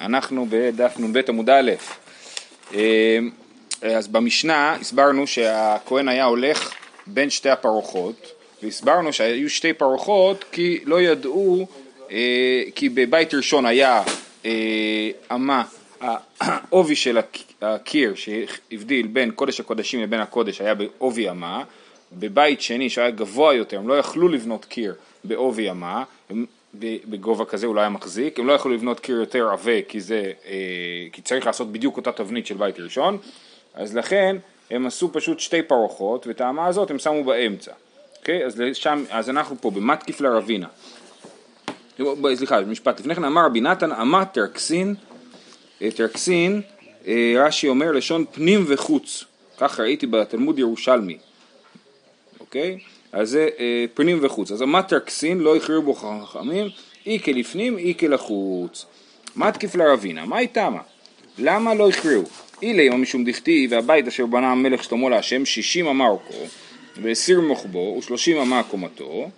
אנחנו בדף נ"ב עמוד א'. אה, אז במשנה הסברנו שהכהן היה הולך בין שתי הפרוחות והסברנו שהיו שתי פרוחות כי לא ידעו, אה, כי בבית ראשון היה אמה, העובי של הקיר שהבדיל בין קודש הקודשים לבין הקודש היה בעובי אמה, בבית שני שהיה גבוה יותר הם לא יכלו לבנות קיר בעובי אמה, בגובה כזה הוא לא היה מחזיק, הם לא יכלו לבנות קיר יותר עבה כי, זה, אה, כי צריך לעשות בדיוק אותה תבנית של בית ראשון, אז לכן הם עשו פשוט שתי פרוחות ואת האמה הזאת הם שמו באמצע, אוקיי? אז, לשם, אז אנחנו פה במתקיף לרבינה, סליחה, משפט. לפני כן אמר רבי נתן אמה תרקסין, אה, תרקסין, אה, רש"י אומר לשון פנים וחוץ, כך ראיתי בתלמוד ירושלמי, אוקיי? אז זה אה, פנים וחוץ. אז המטרקסין לא הכריעו בו חכמים, אי כלפנים אי כלחוץ. מתקיף לרבינה, מה איתמה? למה לא הכריעו? אילי מה משום דכתיב והבית אשר בנה המלך שלמה להשם שישים אמה אורכו ועשיר מוחבו ושלושים אמה קומתו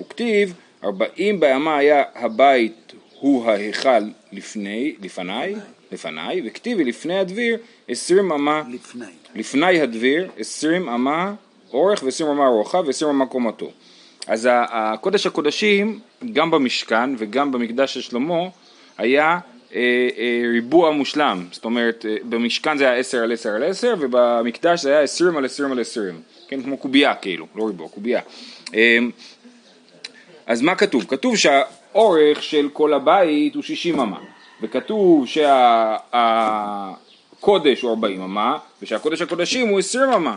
וכתיב ארבעים באמה היה הבית הוא ההיכל לפני, לפניי, לפניי, וכתיבי לפני הדביר עשרים אמה לפני, לפני הדביר עשרים אמה אורך ועשרים אמה רוחב ועשרים אמה קומתו. אז הקודש הקודשים, גם במשכן וגם במקדש של שלמה, היה אה, אה, ריבוע מושלם, זאת אומרת אה, במשכן זה היה עשר על עשר על עשר ובמקדש זה היה עשרים על עשרים על עשרים, כן, כמו קובייה כאילו, לא ריבוע, קובייה. אה, אז מה כתוב? כתוב שהאורך של כל הבית הוא שישים אמה וכתוב שהקודש הוא ארבעים אמה ושהקודש הקודשים הוא עשרים אמה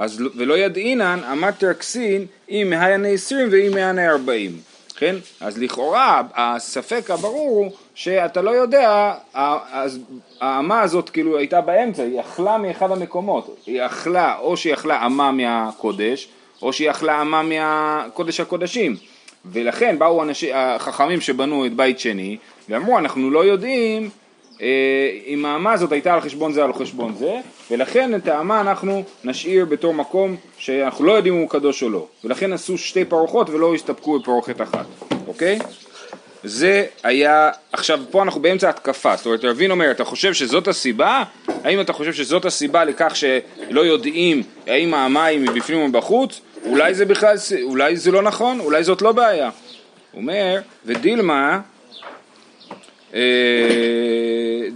אז לא- ולא ידעינן אמת תרקסין אם מהיאנה עשרים ואם מהיאנה ארבעים, כן? אז לכאורה הספק הברור הוא שאתה לא יודע, אז האמה הזאת כאילו הייתה באמצע, היא אכלה מאחד המקומות, היא אכלה, או שהיא אכלה אמה מהקודש, או שהיא אכלה אמה מהקודש הקודשים, ולכן באו אנשי, החכמים שבנו את בית שני, ואמרו אנחנו לא יודעים אם האמה הזאת הייתה על חשבון זה על חשבון זה, ולכן את האמה אנחנו נשאיר בתור מקום שאנחנו לא יודעים אם הוא קדוש או לא, ולכן עשו שתי פרוחות ולא הסתפקו בפרוכת אחת, אוקיי? זה היה, עכשיו פה אנחנו באמצע התקפה, זאת אומרת רבין אומר, אתה חושב שזאת הסיבה? האם אתה חושב שזאת הסיבה לכך שלא יודעים האם המים מבפנים או מבחוץ? אולי זה בכלל, אולי זה לא נכון, אולי זאת לא בעיה. הוא אומר, ודילמה אה,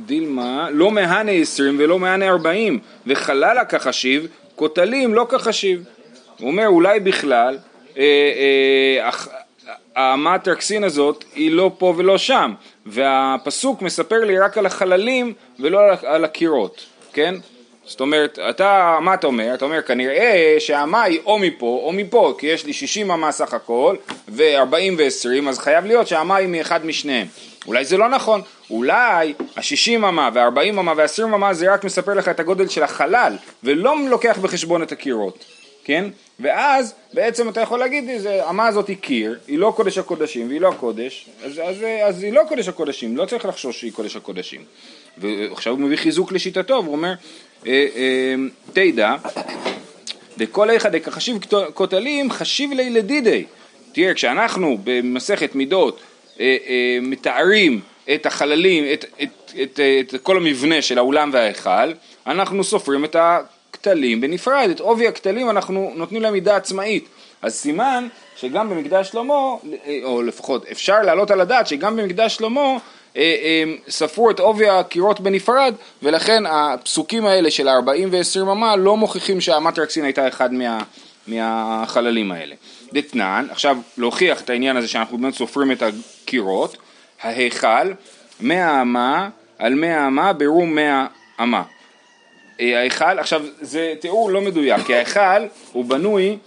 דילמה, לא מהנה עשרים ולא מהנה ארבעים, וחללה כחשיב, כותלים לא כחשיב. הוא אומר אולי בכלל אה, אה, המטרקסין הזאת היא לא פה ולא שם, והפסוק מספר לי רק על החללים ולא על הקירות, כן? זאת אומרת, אתה, מה אתה אומר? אתה אומר כנראה שהאמה היא או מפה או מפה, כי יש לי 60 אמה סך הכל ו-40 ו-20, אז חייב להיות שהאמה היא מאחד משניהם. אולי זה לא נכון, אולי ה-60 אמה וה-40 אמה וה-20 אמה זה רק מספר לך את הגודל של החלל ולא לוקח בחשבון את הקירות, כן? ואז בעצם אתה יכול להגיד, האמה הזאת היא קיר, היא לא קודש הקודשים והיא לא הקודש, אז, אז, אז היא לא קודש הקודשים, לא צריך לחשוש שהיא קודש הקודשים. ועכשיו הוא מביא חיזוק לשיטתו, הוא אומר, אה, אה, תדע, דכל איכא דקחשיב כותלים חשיב לילדידי. תראה, כשאנחנו במסכת מידות אה, מתארים את החללים, את, את, את, את, את כל המבנה של האולם וההיכל, אנחנו סופרים את הכתלים בנפרד, את עובי הכתלים אנחנו נותנים להם מידה עצמאית. אז סימן שגם במקדש שלמה, אה, או לפחות אפשר להעלות על הדעת שגם במקדש שלמה ספרו את עובי הקירות בנפרד ולכן הפסוקים האלה של 40 ו-20 אמה לא מוכיחים שהמטרקסין הייתה אחד מה, מהחללים האלה. דתנן, עכשיו להוכיח את העניין הזה שאנחנו באמת סופרים את הקירות, ההיכל, מאה אמה על מאה אמה ברום מאה אמה. אה, ההיכל, עכשיו זה תיאור לא מדויק, כי ההיכל הוא בנוי,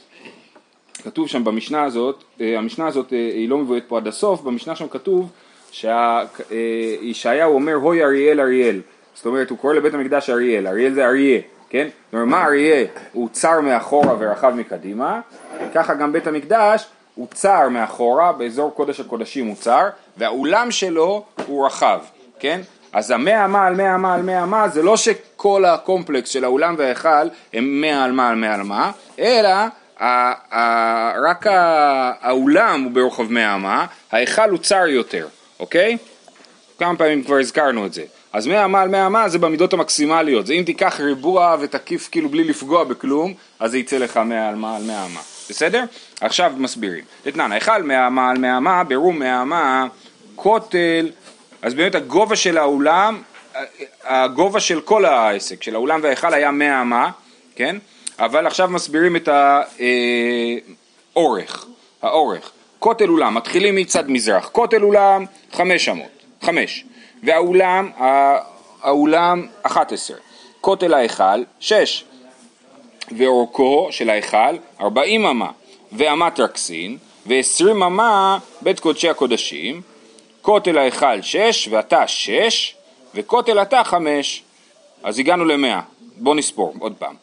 כתוב שם במשנה הזאת, אה, המשנה הזאת אה, היא לא מבואת פה עד הסוף, במשנה שם כתוב שישעיהו אומר הוי אריאל אריאל, זאת אומרת הוא קורא לבית המקדש אריאל, אריאל זה אריה, כן? זאת אומרת מה אריה הוא צר מאחורה ורחב מקדימה, ככה גם בית המקדש הוא צר מאחורה, באזור קודש הקודשים הוא צר, והאולם שלו הוא רחב, כן? אז המאה אמה על מאה אמה על מאה אמה זה לא שכל הקומפלקס של האולם וההיכל הם מאה על מאה על מאה על מאה, אלא רק האולם הוא ברוחב מאה אמה, ההיכל הוא צר יותר, אוקיי? כמה פעמים כבר הזכרנו את זה. אז 100 אמה על 100 אמה זה במידות המקסימליות, זה אם תיקח ריבוע ותקיף כאילו בלי לפגוע בכלום, אז זה יצא לך 100 על 100 על 100 אמה, בסדר? עכשיו מסבירים. אתנן, היכל 100 אמה על 100 אמה, ברור 100 אמה, כותל, אז באמת הגובה של האולם, הגובה של כל העסק, של האולם וההיכל היה 100 אמה, כן? אבל עכשיו מסבירים את האורך, האורך. כותל אולם, מתחילים מצד מזרח, כותל אולם חמש אמות, חמש, והאולם, האולם אחת עשר, כותל ההיכל שש, ואורכו של ההיכל ארבעים אמה, ואמת רקסין, ועשרים אמה בית קודשי הקודשים, כותל ההיכל שש, ועתה שש, וכותל עתה חמש, אז הגענו למאה, בואו נספור עוד פעם.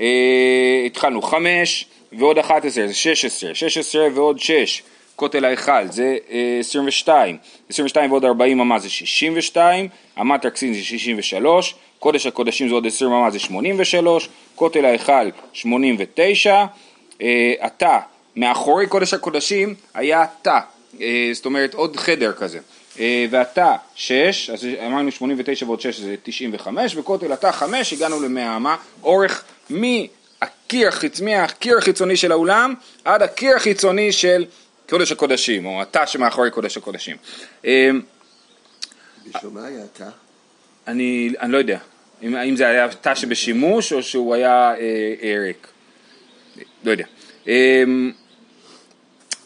אה, התחלנו חמש ועוד אחת עשרה, זה שש עשרה, שש עשרה ועוד שש, כותל ההיכל זה אה, עשרים ושתיים, עשרים ושתיים ועוד ארבעים אמה זה שישים ושתיים, אמת רקסין זה שישים ושלוש, קודש הקודשים זה עוד עשרים אמה זה שמונים ושלוש, כותל ההיכל שמונים ותשע, התא, אה, מאחורי קודש הקודשים היה תא, זאת אומרת עוד חדר כזה. והתא שש, אז אמרנו שמונים ותשע ועוד שש זה תשעים וחמש, וכותל התא חמש, הגענו למאה אמה, אורך מהקיר, מהקיר החיצוני של האולם עד הקיר החיצוני של קודש הקודשים, או התא שמאחורי קודש הקודשים. בשביל מה היה תא? אני, אני לא יודע, אם, אם זה היה תא שבשימוש או שהוא היה אה, אה, ריק, לא יודע. אה,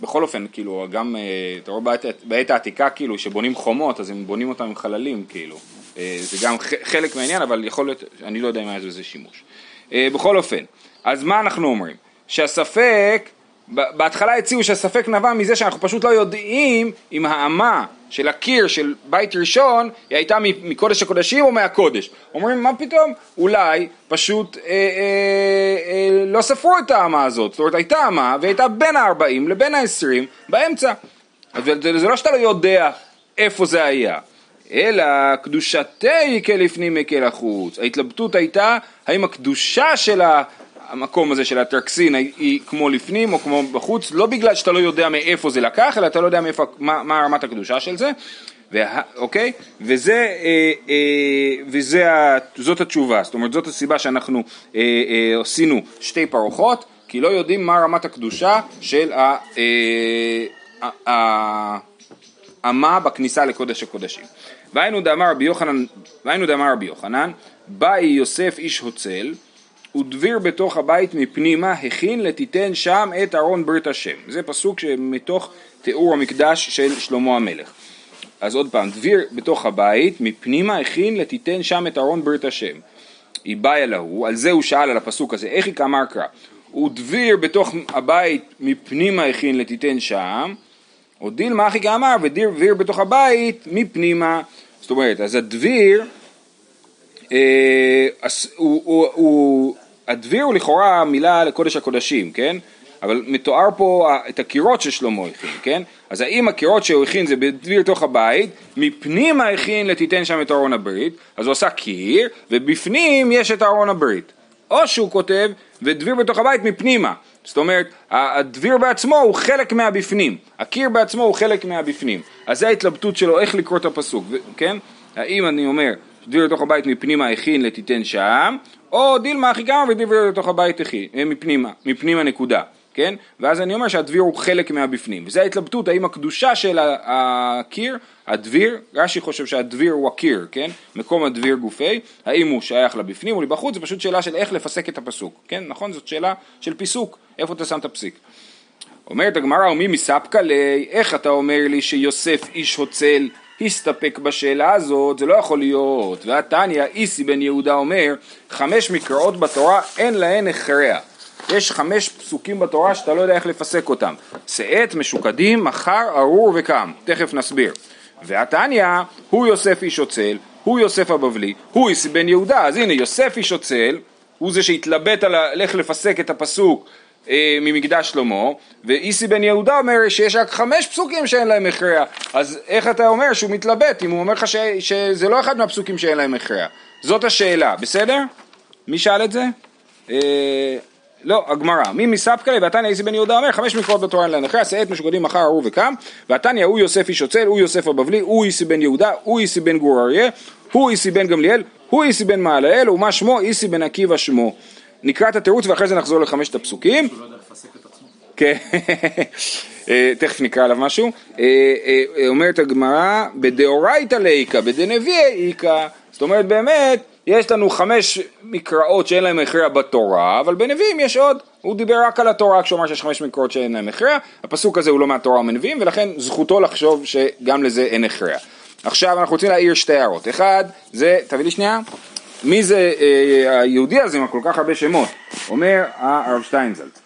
בכל אופן, כאילו, גם, אה, אתה רואה בעת, בעת העתיקה, כאילו, שבונים חומות, אז הם בונים אותם עם חללים, כאילו. אה, זה גם חלק מהעניין, אבל יכול להיות, אני לא יודע אם היה לזה שימוש. אה, בכל אופן, אז מה אנחנו אומרים? שהספק, בהתחלה הציעו שהספק נבע מזה שאנחנו פשוט לא יודעים אם האמה של הקיר של בית ראשון היא הייתה מקודש הקודשים או מהקודש. אומרים מה פתאום? אולי פשוט אה, אה, אה, לא ספרו את האמה הזאת, זאת אומרת הייתה אמה והייתה בין ה-40 לבין ה-20 באמצע. אז זה לא שאתה לא יודע איפה זה היה. אלא קדושתי כלפנים מקל החוץ. ההתלבטות הייתה האם הקדושה של המקום הזה של הטרקסין היא כמו לפנים או כמו בחוץ, לא בגלל שאתה לא יודע מאיפה זה לקח, אלא אתה לא יודע מאיפה, מה, מה רמת הקדושה של זה, וה, אוקיי? וזה, אה, אה, וזה, זאת התשובה, זאת אומרת זאת הסיבה שאנחנו אה, אה, עשינו שתי פרוחות, כי לא יודעים מה רמת הקדושה של ה... אה, האמה בכניסה לקודש הקודשים. והיינו דאמר רבי יוחנן, והיינו דאמר רבי יוחנן, באי יוסף איש הוצל, ודביר בתוך הבית מפנימה, הכין לתיתן שם את ארון ברית השם. זה פסוק שמתוך תיאור המקדש של שלמה המלך. אז עוד פעם, דביר בתוך הבית, מפנימה הכין לתיתן שם את ארון ברית השם. איבאי להוא, על זה הוא שאל על הפסוק הזה, איך היא כאמר קרא? ודביר בתוך הבית מפנימה הכין לתיתן שם, או דילמה אחי כאמר, ודביר בתוך הבית מפנימה. זאת אומרת, אז הדביר, אה, הוא, הוא, הוא, הדביר הוא לכאורה מילה לקודש הקודשים, כן? אבל מתואר פה את הקירות ששלמה הכין, כן? אז האם הקירות שהוא הכין זה בדביר תוך הבית, מפנימה הכין לתיתן שם את ארון הברית, אז הוא עשה קיר, ובפנים יש את ארון הברית. או שהוא כותב, ודביר בתוך הבית מפנימה. זאת אומרת, הדביר בעצמו הוא חלק מהבפנים, הקיר בעצמו הוא חלק מהבפנים. אז זה ההתלבטות שלו איך לקרוא את הפסוק, כן? האם אני אומר, דביר לתוך הבית מפנימה הכין לתיתן שם, או דילמה הכי כמה ודביר לתוך הבית הכין, אה, מפנימה, מפנימה נקודה. כן? ואז אני אומר שהדביר הוא חלק מהבפנים. וזו ההתלבטות, האם הקדושה של הקיר, הדביר, רש"י חושב שהדביר הוא הקיר, כן? מקום הדביר גופי, האם הוא שייך לבפנים או לבחוץ, זו פשוט שאלה של איך לפסק את הפסוק, כן? נכון? זאת שאלה של פיסוק, איפה אתה שם את הפסיק. אומרת הגמרא, ומי מספקא לי, איך אתה אומר לי שיוסף איש הוצל הסתפק בשאלה הזאת, זה לא יכול להיות. והתניא, איסי בן יהודה אומר, חמש מקראות בתורה אין להן הכרע. יש חמש פסוקים בתורה שאתה לא יודע איך לפסק אותם. שאת, משוקדים, מחר, ארור וקם. תכף נסביר. והתניא, הוא יוסף איש אוצל, הוא יוסף הבבלי, הוא איסי בן יהודה. אז הנה, יוסף איש אוצל, הוא זה שהתלבט על איך לפסק את הפסוק אה, ממקדש שלמה, ואיסי בן יהודה אומר שיש רק חמש פסוקים שאין להם הכרע, אז איך אתה אומר שהוא מתלבט אם הוא אומר לך ש, שזה לא אחד מהפסוקים שאין להם הכרע? זאת השאלה, בסדר? מי שאל את זה? אה, לא, הגמרא, מי מספקא ועתניא איסי בן יהודה אומר חמש מקרות בתורה אין להן אחרי עשרת משוגדים מחר ארור וקם ועתניא הוא יוסף איש עוצל, הוא יוסף הבבלי, הוא איסי בן יהודה, הוא איסי בן גור אריה, הוא איסי בן גמליאל, הוא איסי בן מעלאל, ומה שמו? איסי בן עקיבא שמו. נקרא את התירוץ ואחרי זה נחזור לחמשת הפסוקים. כן, אה, תכף נקרא עליו משהו. אה, אה, אומרת הגמרא, בדאורייתא ליקא, בדנביאי איכא. זאת אומרת באמת, יש לנו חמש מקראות שאין להם הכרע בתורה, אבל בנביאים יש עוד. הוא דיבר רק על התורה כשהוא אמר שיש חמש מקראות שאין להם הכרע. הפסוק הזה הוא לא מהתורה ומנביאים, ולכן זכותו לחשוב שגם לזה אין הכרע. עכשיו אנחנו רוצים להעיר שתי הערות. אחד, זה, תביא לי שנייה. מי זה אה, היהודי הזה עם כל כך הרבה שמות? אומר הרב שטיינזלץ.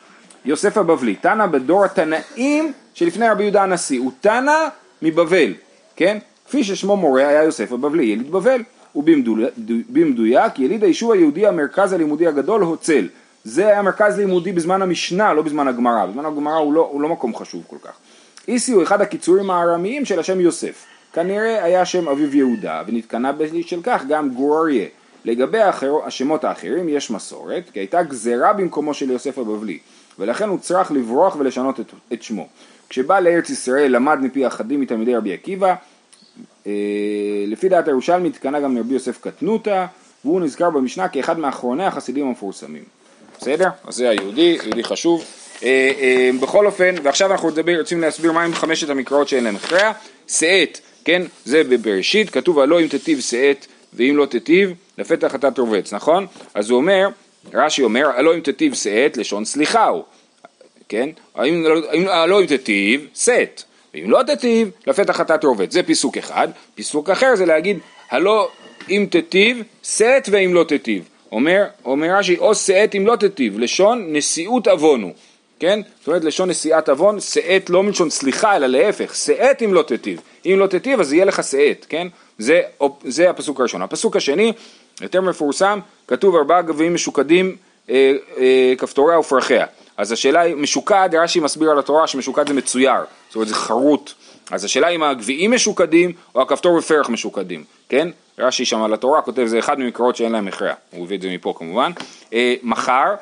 יוסף הבבלי, תנא בדור התנאים שלפני רבי יהודה הנשיא, הוא תנא מבבל, כן? כפי ששמו מורה היה יוסף הבבלי, יליד בבל, ובמדויק יליד היישוב היהודי המרכז הלימודי הגדול הוצל. זה היה מרכז לימודי בזמן המשנה, לא בזמן הגמרא, בזמן הגמרא הוא לא, הוא לא מקום חשוב כל כך. איסי הוא אחד הקיצורים הארמיים של השם יוסף. כנראה היה שם אביו יהודה, ונתקנה בשל כך גם גור. לגבי האחר, השמות האחרים יש מסורת, כי הייתה גזרה במקומו של יוסף הבבלי. ולכן הוא צריך לברוח ולשנות את, את שמו. כשבא לארץ ישראל למד מפי אחדים מתלמידי רבי עקיבא, אה, לפי דעת הירושלמי התקנה גם לרבי יוסף קטנותא, והוא נזכר במשנה כאחד מאחרוני החסידים המפורסמים. בסדר? אז זה היהודי, יהודי חשוב. אה, אה, בכל אופן, ועכשיו אנחנו נדבר, רוצים להסביר מהם חמשת המקראות שאין להם הכרע. שאת, כן? זה בבראשית, כתוב הלא אם תטיב שאת ואם לא תטיב, לפתח אתה תרובץ, נכון? אז הוא אומר, רש"י אומר, הלא אם תטיב שאת, לשון סליחה הוא, כן? האם, הלא אם תטיב, שאת, ואם לא תטיב, לפתח אתה תרובץ, זה פיסוק אחד, פיסוק אחר זה להגיד, הלא אם תטיב, שאת ואם לא תטיב, אומר, אומר רש"י, או שאת אם לא תטיב, לשון נשיאות עוונו, כן? זאת אומרת לשון נשיאת עוון, שאת לא מלשון סליחה, אלא להפך, שאת אם לא תטיב, אם לא תטיב אז יהיה לך שאת, כן? זה, זה הפסוק הראשון. הפסוק השני, יותר מפורסם, כתוב ארבעה גביעים משוקדים אה, אה, כפתוריה ופרחיה. אז השאלה היא, משוקד, רש"י מסביר על התורה שמשוקד זה מצויר, זאת אומרת זה חרוט. אז השאלה אם הגביעים משוקדים או הכפתור ופרח משוקדים, כן? רש"י שם על התורה כותב זה אחד ממקורות שאין להם הכרע, הוא הביא את זה מפה כמובן. אה, מחר,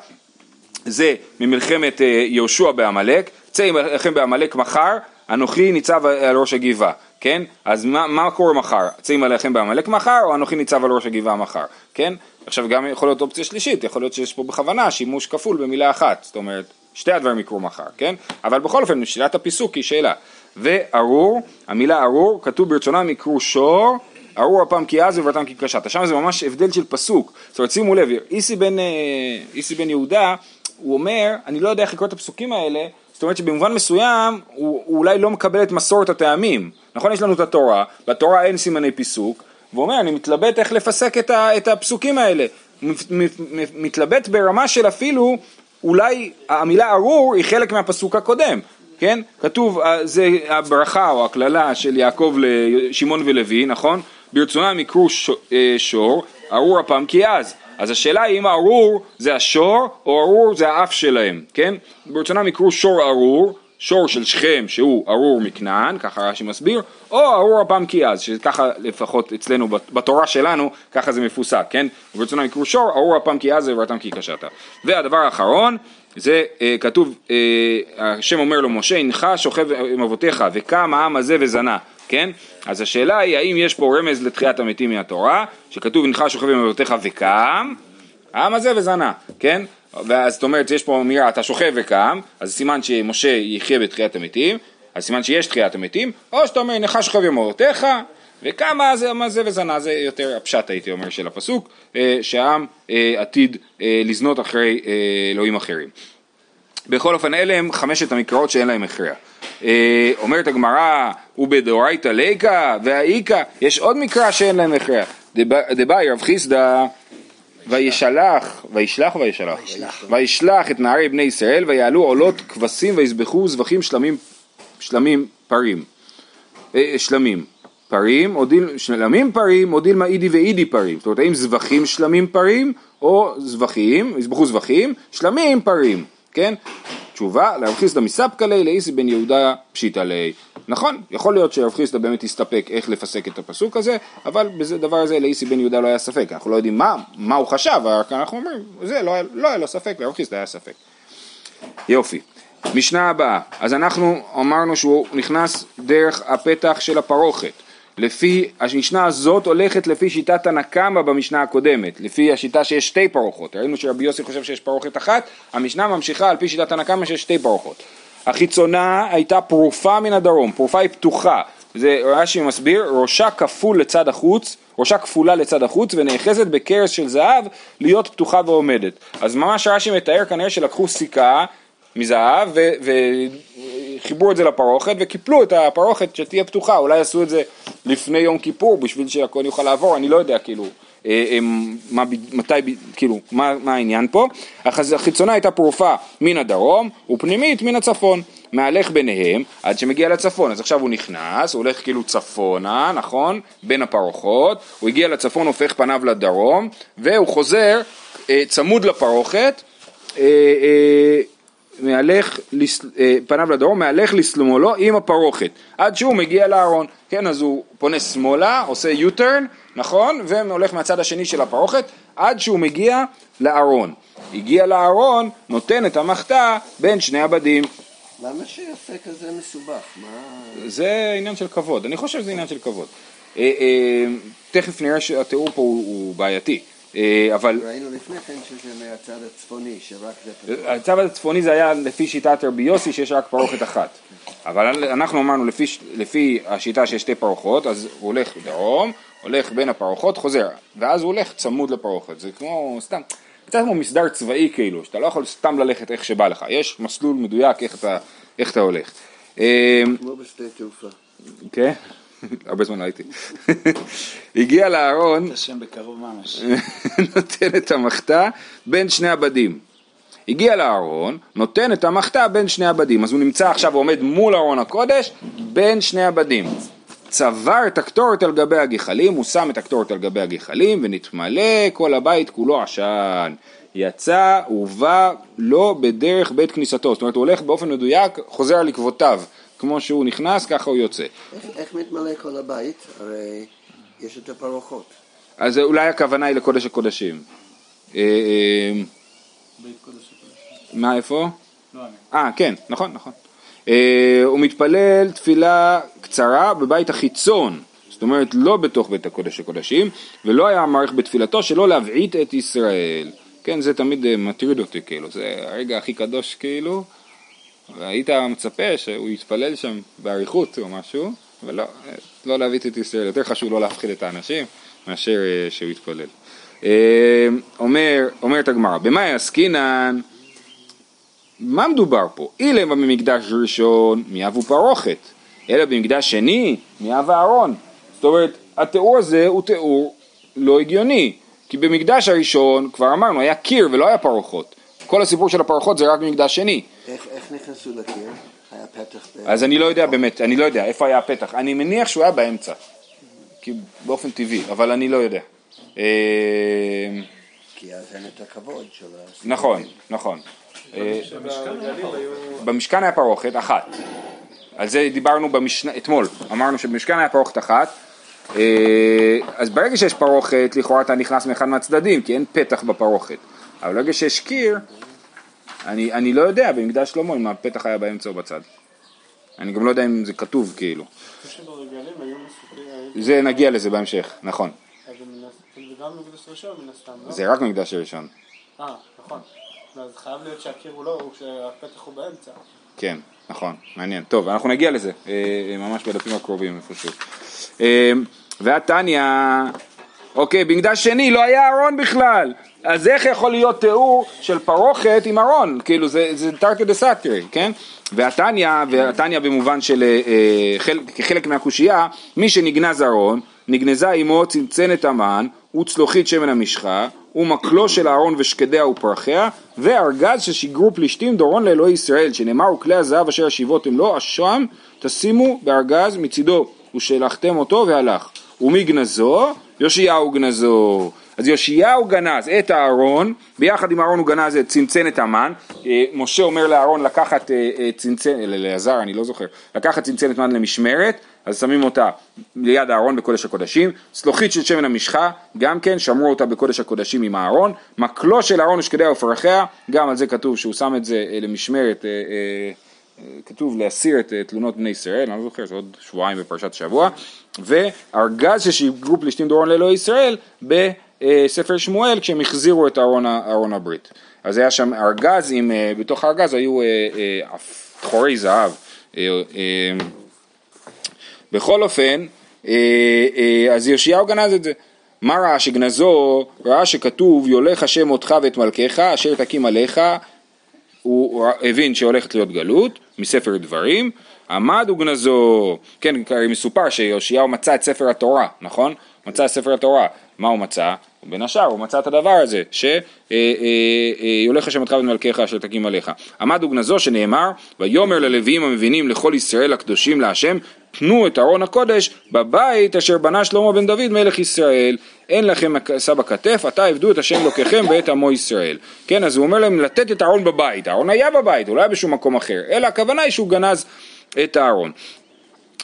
זה ממלחמת אה, יהושע בעמלק, צא עמכם בעמלק מחר, אנוכי ניצב על ראש הגבעה. כן? אז מה, מה קורה מחר? צאים עליכם בעמלק מחר, או אנוכי ניצב על ראש הגבעה מחר, כן? עכשיו גם יכול להיות אופציה שלישית, יכול להיות שיש פה בכוונה שימוש כפול במילה אחת, זאת אומרת, שתי הדברים יקרו מחר, כן? אבל בכל אופן, שאלת הפיסוק היא שאלה. וארור, המילה ארור, כתוב ברצונם יקרו שור, ארור הפעם כי אז וברתם כי קשת. שם זה ממש הבדל של פסוק. זאת אומרת, שימו לב, איסי בן, אה, איסי בן יהודה, הוא אומר, אני לא יודע איך לקרוא את הפסוקים האלה, זאת אומרת שבמובן מסוים הוא, הוא אולי לא מקבל את מסורת הטעמים. נכון, יש לנו את התורה, בתורה אין סימני פיסוק, והוא אומר, אני מתלבט איך לפסק את, ה, את הפסוקים האלה. מתלבט ברמה של אפילו, אולי המילה ארור היא חלק מהפסוק הקודם, כן? כתוב, אה, זה הברכה או הקללה של יעקב לשמעון ולוי, נכון? ברצונם יקרו אה, שור, ארור הפעם כי אז. אז השאלה היא אם הארור זה השור או ארור זה האף שלהם, כן? ברצונם יקרו שור ארור, שור של שכם שהוא ארור מכנען, ככה רש"י מסביר, או ארור הפעם כי אז, שככה לפחות אצלנו בתורה שלנו, ככה זה מפוסק, כן? וברצונם יקרו שור, ארור הפעם כי אז וברתם כי קשת. והדבר האחרון, זה אה, כתוב, אה, השם אומר לו משה, הנך שוכב עם אבותיך וקם העם הזה וזנה, כן? אז השאלה היא האם יש פה רמז לתחיית המתים מהתורה, שכתוב הנך שוכב עם אבותיך וקם, העם הזה וזנה, כן? ואז זאת אומרת יש פה אמירה אתה שוכב וקם, אז סימן שמשה יחיה בתחיית המתים, אז סימן שיש תחיית המתים, או שאתה אומר הנך שוכב עם וכמה זה, מה זה וזנה, זה יותר הפשט הייתי אומר של הפסוק, אה, שהעם אה, עתיד אה, לזנות אחרי אלוהים אחרים. בכל אופן אלה הם חמשת המקראות שאין להם הכרע. אומרת הגמרא, ובדאורייתא ליקא והאיכא, יש עוד מקרא שאין להם הכרע. דבאי רב חיסדא וישלח, וישלח וישלח? וישלח את נערי בני ישראל ויעלו עולות כבשים ויזבחו זבחים שלמים, שלמים פרים, שלמים. פרים, או דיל, שלמים פרים, או דילמה אידי ואידי פרים. זאת אומרת, האם זבחים שלמים פרים, או זבחים, יזבחו זבחים, שלמים פרים, כן? תשובה, להרחיס דמספקא ליה, לאיסי בן יהודה פשיטא ליה. נכון, יכול להיות שרב חיסדא באמת הסתפק איך לפסק את הפסוק הזה, אבל בזה דבר הזה לאיסי בן יהודה לא היה ספק, אנחנו לא יודעים מה, מה הוא חשב, רק אנחנו אומרים, זה לא, לא היה לו ספק, לרב חיסדא היה ספק. יופי. משנה הבאה, אז אנחנו אמרנו שהוא נכנס דרך הפתח של הפרוכת. לפי, המשנה הזאת הולכת לפי שיטת הנקמה במשנה הקודמת, לפי השיטה שיש שתי פרוחות. ראינו שרבי יוסי חושב שיש פרוכת אחת, המשנה ממשיכה על פי שיטת הנקמה שיש שתי פרוחות. החיצונה הייתה פרופה מן הדרום, פרופה היא פתוחה. זה רש"י מסביר, ראשה כפול לצד החוץ, ראשה כפולה לצד החוץ ונאחזת בכרס של זהב להיות פתוחה ועומדת. אז ממש רש"י מתאר כנראה שלקחו סיכה מזהב ו- וחיברו את זה לפרוכת וקיפלו את הפרוכת שתהיה פתוחה, אולי עשו את זה לפני יום כיפור בשביל שהכל יוכל לעבור, אני לא יודע כאילו אה, אה, מה, מתי, כאילו, מה, מה העניין פה, החיצונה הייתה פרופה מן הדרום ופנימית מן הצפון, מהלך ביניהם עד שמגיע לצפון, אז עכשיו הוא נכנס, הוא הולך כאילו צפונה, נכון, בין הפרוחות, הוא הגיע לצפון, הופך פניו לדרום והוא חוזר אה, צמוד לפרוכת אה, אה, מהלך, אה, פניו לדרום, מהלך לשמאלו עם הפרוכת, עד שהוא מגיע לארון, כן, אז הוא פונה שמאלה, עושה U-turn, נכון, והולך מהצד השני של הפרוכת, עד שהוא מגיע לארון. הגיע לארון, נותן את המחתה בין שני הבדים. למה שיעשה כזה מסובך? מה... זה עניין של כבוד, אני חושב שזה עניין של כבוד. אה, אה, תכף נראה שהתיאור פה הוא, בעייתי, אבל ראינו לפני כן שזה מהצד הצפוני, שרק זה פתוח. הצו הצפוני זה היה לפי שיטת רבי יוסי שיש רק פרוכת אחת. אבל אנחנו אמרנו לפי, לפי השיטה שיש שתי פרוחות, אז הוא הולך דרום, הולך בין הפרוחות, חוזר, ואז הוא הולך צמוד לפרוכת. זה כמו סתם, קצת כמו מסדר צבאי כאילו, שאתה לא יכול סתם ללכת איך שבא לך, יש מסלול מדויק איך אתה, איך אתה הולך. אה, כמו בשדה תעופה. כן, הרבה זמן לא הייתי. הגיע השם בקרוב ממש. נותן את המחתה בין שני הבדים. הגיע לארון, נותן את המחתה בין שני הבדים. אז הוא נמצא עכשיו ועומד מול ארון הקודש, בין שני הבדים. צבר את הקטורת על גבי הגחלים, הוא שם את הקטורת על גבי הגחלים, ונתמלא כל הבית כולו עשן. יצא ובא לא בדרך בית כניסתו, זאת אומרת הוא הולך באופן מדויק, חוזר על עקבותיו, כמו שהוא נכנס ככה הוא יוצא. איך, איך מתמלא כל הבית? הרי יש את הפרוחות. אז אולי הכוונה היא לקודש הקודשים. אה, אה, בית קודש הקודש. מה איפה? לא. אה, כן, נכון, נכון. אה, הוא מתפלל תפילה קצרה בבית החיצון, זאת אומרת לא בתוך בית הקודש הקודשים, ולא היה מעריך בתפילתו שלא להבעיט את ישראל. כן, זה תמיד מטריד אותי, כאילו, זה הרגע הכי קדוש, כאילו, והיית מצפה שהוא יתפלל שם באריכות או משהו, ולא, אה, לא להבעיט את ישראל, יותר חשוב לא להפחיד את האנשים מאשר אה, שהוא יתפלל. אה, אומר, אומרת הגמרא, במאי עסקינן מה מדובר פה? אילמה במקדש ראשון מיהבו פרוכת, אלא במקדש שני מיהב אהרון. זאת אומרת, התיאור הזה הוא תיאור לא הגיוני, כי במקדש הראשון, כבר אמרנו, היה קיר ולא היה פרוחות. כל הסיפור של הפרוחות זה רק במקדש שני. איך, איך נכנסו לקיר? היה פתח. אז אני לא יודע באמת, אני לא יודע איפה היה הפתח. אני מניח שהוא היה באמצע, כי באופן טבעי, אבל אני לא יודע. אה, כי אז אין את הכבוד של ה... נכון, נכון. אה, במשכן היה פרוכת אחת. על זה דיברנו במשנה, אתמול, אמרנו שבמשכן היה פרוכת אחת. אה, אז ברגע שיש פרוכת, לכאורה אתה נכנס מאחד מהצדדים, כי אין פתח בפרוכת. אבל ברגע שיש קיר, אני, אני לא יודע במקדש שלמה אם הפתח היה באמצע או בצד. אני גם לא יודע אם זה כתוב כאילו. זה נגיע לזה בהמשך, נכון. זה רק מקדש ראשון. אה, נכון. אז חייב להיות שהקיר הוא לא, שהפתח הוא באמצע. כן, נכון, מעניין. טוב, אנחנו נגיע לזה, אה, ממש בדפים הקרובים איפשהו. אה, והתניא, אוקיי, במקדש שני לא היה ארון בכלל, אז איך יכול להיות תיאור של פרוכת עם ארון? כאילו זה, זה תרתי דסתרי, כן? והתניא, והתניא במובן של אה, אה, חל, כחלק מהקושייה, מי שנגנז ארון, נגנזה עמו צנצנת המן וצלוחית שמן המשחה ומקלו של אהרון ושקדיה ופרחיה וארגז ששיגרו פלישתים דורון לאלוהי ישראל שנאמר וכלי הזהב אשר השיבותם לו אשם תשימו בארגז מצידו ושלחתם אותו והלך ומי גנזו? יאשיהו גנזו. אז יאשיהו גנז את הארון, ביחד עם הארון הוא גנז את צנצנת המן, אה, משה אומר לאהרון לקחת אה, אה, צנצנת, לאלעזר אני לא זוכר, לקחת צנצנת מן למשמרת, אז שמים אותה ליד הארון בקודש הקודשים, צלוחית של שמן המשחה, גם כן שמרו אותה בקודש הקודשים עם הארון, מקלו של הארון ושקדיה ופרחיה, גם על זה כתוב שהוא שם את זה למשמרת, אה, אה, כתוב להסיר את אה, תלונות בני ישראל, אני לא זוכר, זה עוד שבועיים בפרשת השבוע, וארגז ששיגרו פלישתים דורון לאלוהי ישראל בספר שמואל כשהם החזירו את ארון, ארון הברית. אז היה שם ארגז, עם, אה, בתוך הארגז היו אה, אה, חורי זהב. אה, אה, בכל אופן, אה, אה, אז יאשיהו גנז את זה. מה ראה שגנזו? ראה שכתוב יולך השם אותך ואת מלכך אשר תקים עליך הוא הבין שהולכת להיות גלות מספר דברים, עמד וגנזו, כן, מסופר שיאשיהו מצא את ספר התורה, נכון? מצא את ספר התורה, מה הוא מצא? בין השאר הוא מצא את הדבר הזה, שיולך השם אותך ואת מלכך אשר תקים עליך. עמד וגנזו שנאמר, ויאמר ללוויים המבינים לכל ישראל הקדושים להשם, תנו את ארון הקודש בבית אשר בנה שלמה בן דוד מלך ישראל, אין לכם עשה בכתף, עתה עבדו את השם אלוקיכם ואת עמו ישראל. כן, אז הוא אומר להם לתת את הארון בבית, הארון היה בבית, הוא לא היה בשום מקום אחר, אלא הכוונה היא שהוא גנז את הארון.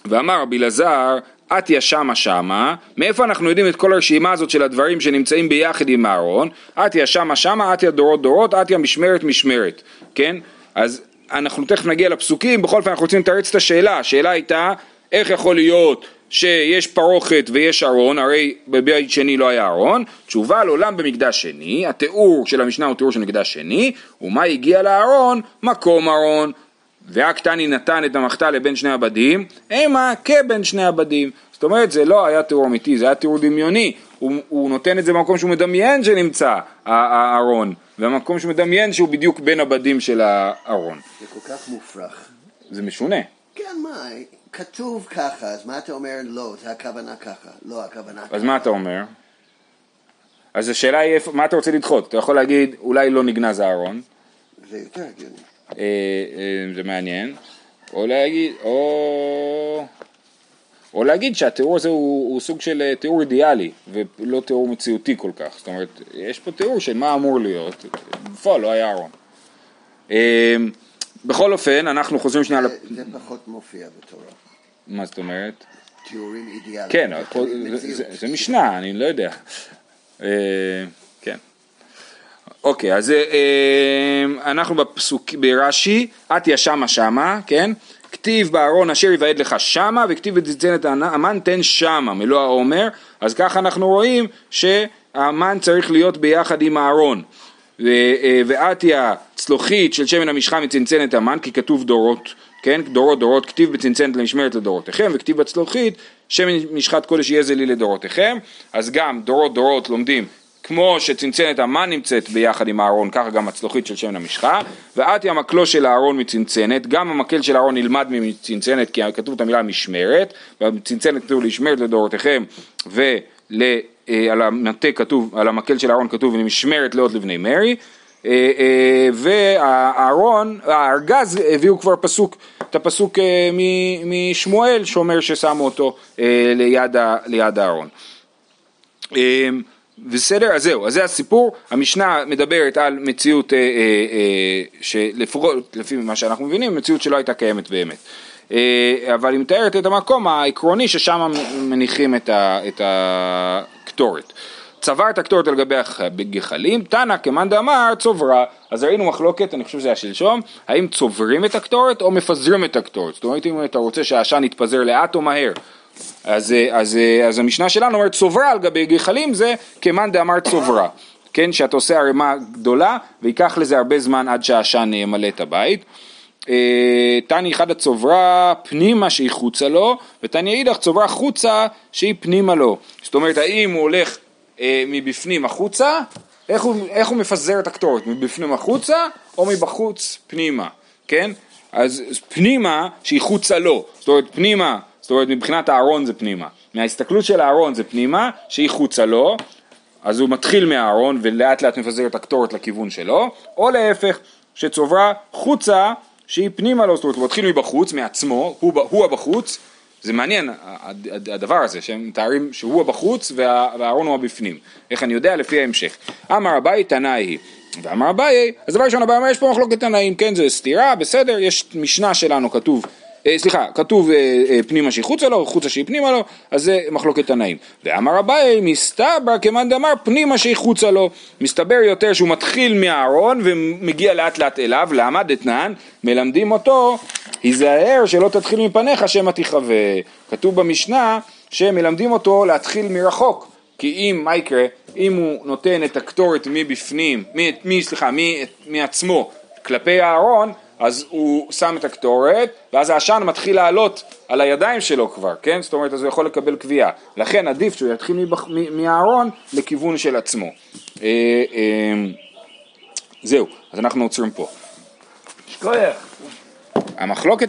ואמר רבי אלעזר, אתיה שמה שמה, מאיפה אנחנו יודעים את כל הרשימה הזאת של הדברים שנמצאים ביחד עם הארון? אתיה שמה שמה, אתיה דורות דורות, אתיה משמרת משמרת, כן? אז אנחנו תכף נגיע לפסוקים, בכל אופן אנחנו רוצים לתרץ את השאלה, השאלה הייתה איך יכול להיות שיש פרוכת ויש ארון, הרי בבית שני לא היה ארון, תשובה על עולם במקדש שני, התיאור של המשנה הוא תיאור של מקדש שני, ומה הגיע לארון? מקום ארון, והקטני נתן את המחתה לבין שני הבדים, המה כבין שני הבדים. זאת אומרת זה לא היה תיאור אמיתי, זה היה תיאור דמיוני, הוא, הוא נותן את זה במקום שהוא מדמיין שנמצא הארון, והמקום שהוא מדמיין שהוא בדיוק בין הבדים של הארון. זה כל כך מופרך. זה משונה. כן, מה, כתוב ככה, אז מה אתה אומר לא, זה הכוונה ככה, לא הכוונה ככה. אז מה אתה אומר? אז השאלה היא מה אתה רוצה לדחות? אתה יכול להגיד אולי לא נגנז הארון, זה יותר הגיוני. אה, אה, זה מעניין, או להגיד, או... או להגיד שהתיאור הזה הוא, הוא סוג של אה, תיאור אידיאלי ולא תיאור מציאותי כל כך, זאת אומרת יש פה תיאור של מה אמור להיות, בפועל לא היה ארון. בכל אופן אנחנו חוזרים שנייה, זה. זה פחות מופיע בתורה. מה זאת אומרת? תיאורים אידיאליים. כן, זה, זה. זה משנה, אני לא יודע. כן. אוקיי, אז אה, אנחנו בפסוק, ברש"י, אתיה שמה שמה, כן? כתיב בארון אשר יוועד לך שמה, וכתיב בצנצנת המן תן שמה, מלוא העומר, אז ככה אנחנו רואים שהמן צריך להיות ביחד עם הארון. ו- אה, צלוחית של שמן המשחה מצנצנת המן, כי כתוב דורות, כן? דורות דורות, כתיב בצנצנת למשמרת לדורותיכם, וכתיב בצלוחית שמן משחת קודש יהיה זה לי לדורותיכם, אז גם דורות דורות לומדים כמו שצנצנת המן נמצאת ביחד עם הארון, ככה גם הצלוחית של שמן המשחה, ואתי המקלו של הארון מצנצנת, גם המקל של הארון נלמד מצנצנת, כי כתוב את המילה משמרת, והצנצנת כתוב לשמרת לדורותיכם, ועל המטה כתוב, על המקל של הארון כתוב למשמרת לאות לבני מרי, אה, אה, והארון, הארגז הביאו כבר פסוק, את הפסוק אה, משמואל שאומר ששמו אותו ליד ליד הארון. בסדר, אז זהו, אז זה הסיפור, המשנה מדברת על מציאות אה, אה, אה, שלפחות לפי מה שאנחנו מבינים, מציאות שלא הייתה קיימת באמת. אה, אבל היא מתארת את המקום העקרוני ששם מניחים את, ה, את הקטורת. צבר את הקטורת על גבי הגחלים, תנא כמאן דאמר צוברה, אז ראינו מחלוקת, אני חושב שזה היה שלשום, האם צוברים את הקטורת או מפזרים את הקטורת, זאת אומרת אם אתה רוצה שהעשן יתפזר לאט או מהר, אז, אה, אז, אה, אז המשנה שלנו אומרת צוברה על גבי גחלים זה כמאן דאמר צוברה, כן, שאתה עושה ערימה גדולה וייקח לזה הרבה זמן עד שהעשן ימלא את הבית. אה, תני אחד הצוברה פנימה שהיא חוצה לו, ותני אידך צוברה חוצה שהיא פנימה לו. זאת אומרת, האם הוא הולך אה, מבפנים החוצה, איך הוא, איך הוא מפזר את הקטורת, מבפנים החוצה או מבחוץ פנימה, כן? אז פנימה שהיא חוצה לו, זאת אומרת פנימה, זאת אומרת מבחינת הארון זה פנימה, מההסתכלות של הארון זה פנימה שהיא חוצה לו, אז הוא מתחיל מהארון ולאט לאט מפזר את הקטורת לכיוון שלו, או להפך, שצוברה חוצה שהיא פנימה לו, זאת אומרת הוא מתחיל מבחוץ, מעצמו, הוא, הוא הבחוץ, זה מעניין הד- הד- הדבר הזה, שהם מתארים שהוא הבחוץ וה- והארון הוא הבפנים. איך אני יודע? לפי ההמשך. אמר אביי תנאי היא. ואמר אביי, אז דבר ראשון אביי אומר יש פה מחלוקת תנאים, כן זה סתירה, בסדר, יש משנה שלנו כתוב, סליחה, כתוב אה, אה, פנימה שהיא חוצה לו, חוצה שהיא פנימה לו, אז זה מחלוקת תנאים. ואמר אביי, מסתבר כמאן דאמר פנימה שהיא חוצה לו. מסתבר יותר שהוא מתחיל מהארון ומגיע לאט לאט אליו, למה דתנן? מלמדים אותו, היזהר שלא תתחיל מפניך שמא תיחווה. כתוב במשנה שמלמדים אותו להתחיל מרחוק. כי אם, מה יקרה? אם הוא נותן את הקטורת מבפנים, מ, מ, סליחה, מ, מעצמו כלפי הארון, אז הוא שם את הקטורת, ואז העשן מתחיל לעלות על הידיים שלו כבר, כן? זאת אומרת, אז הוא יכול לקבל קביעה. לכן עדיף שהוא יתחיל מבח, מהארון לכיוון של עצמו. אה, אה, זהו, אז אנחנו עוצרים פה. שכוייך. המחלוקת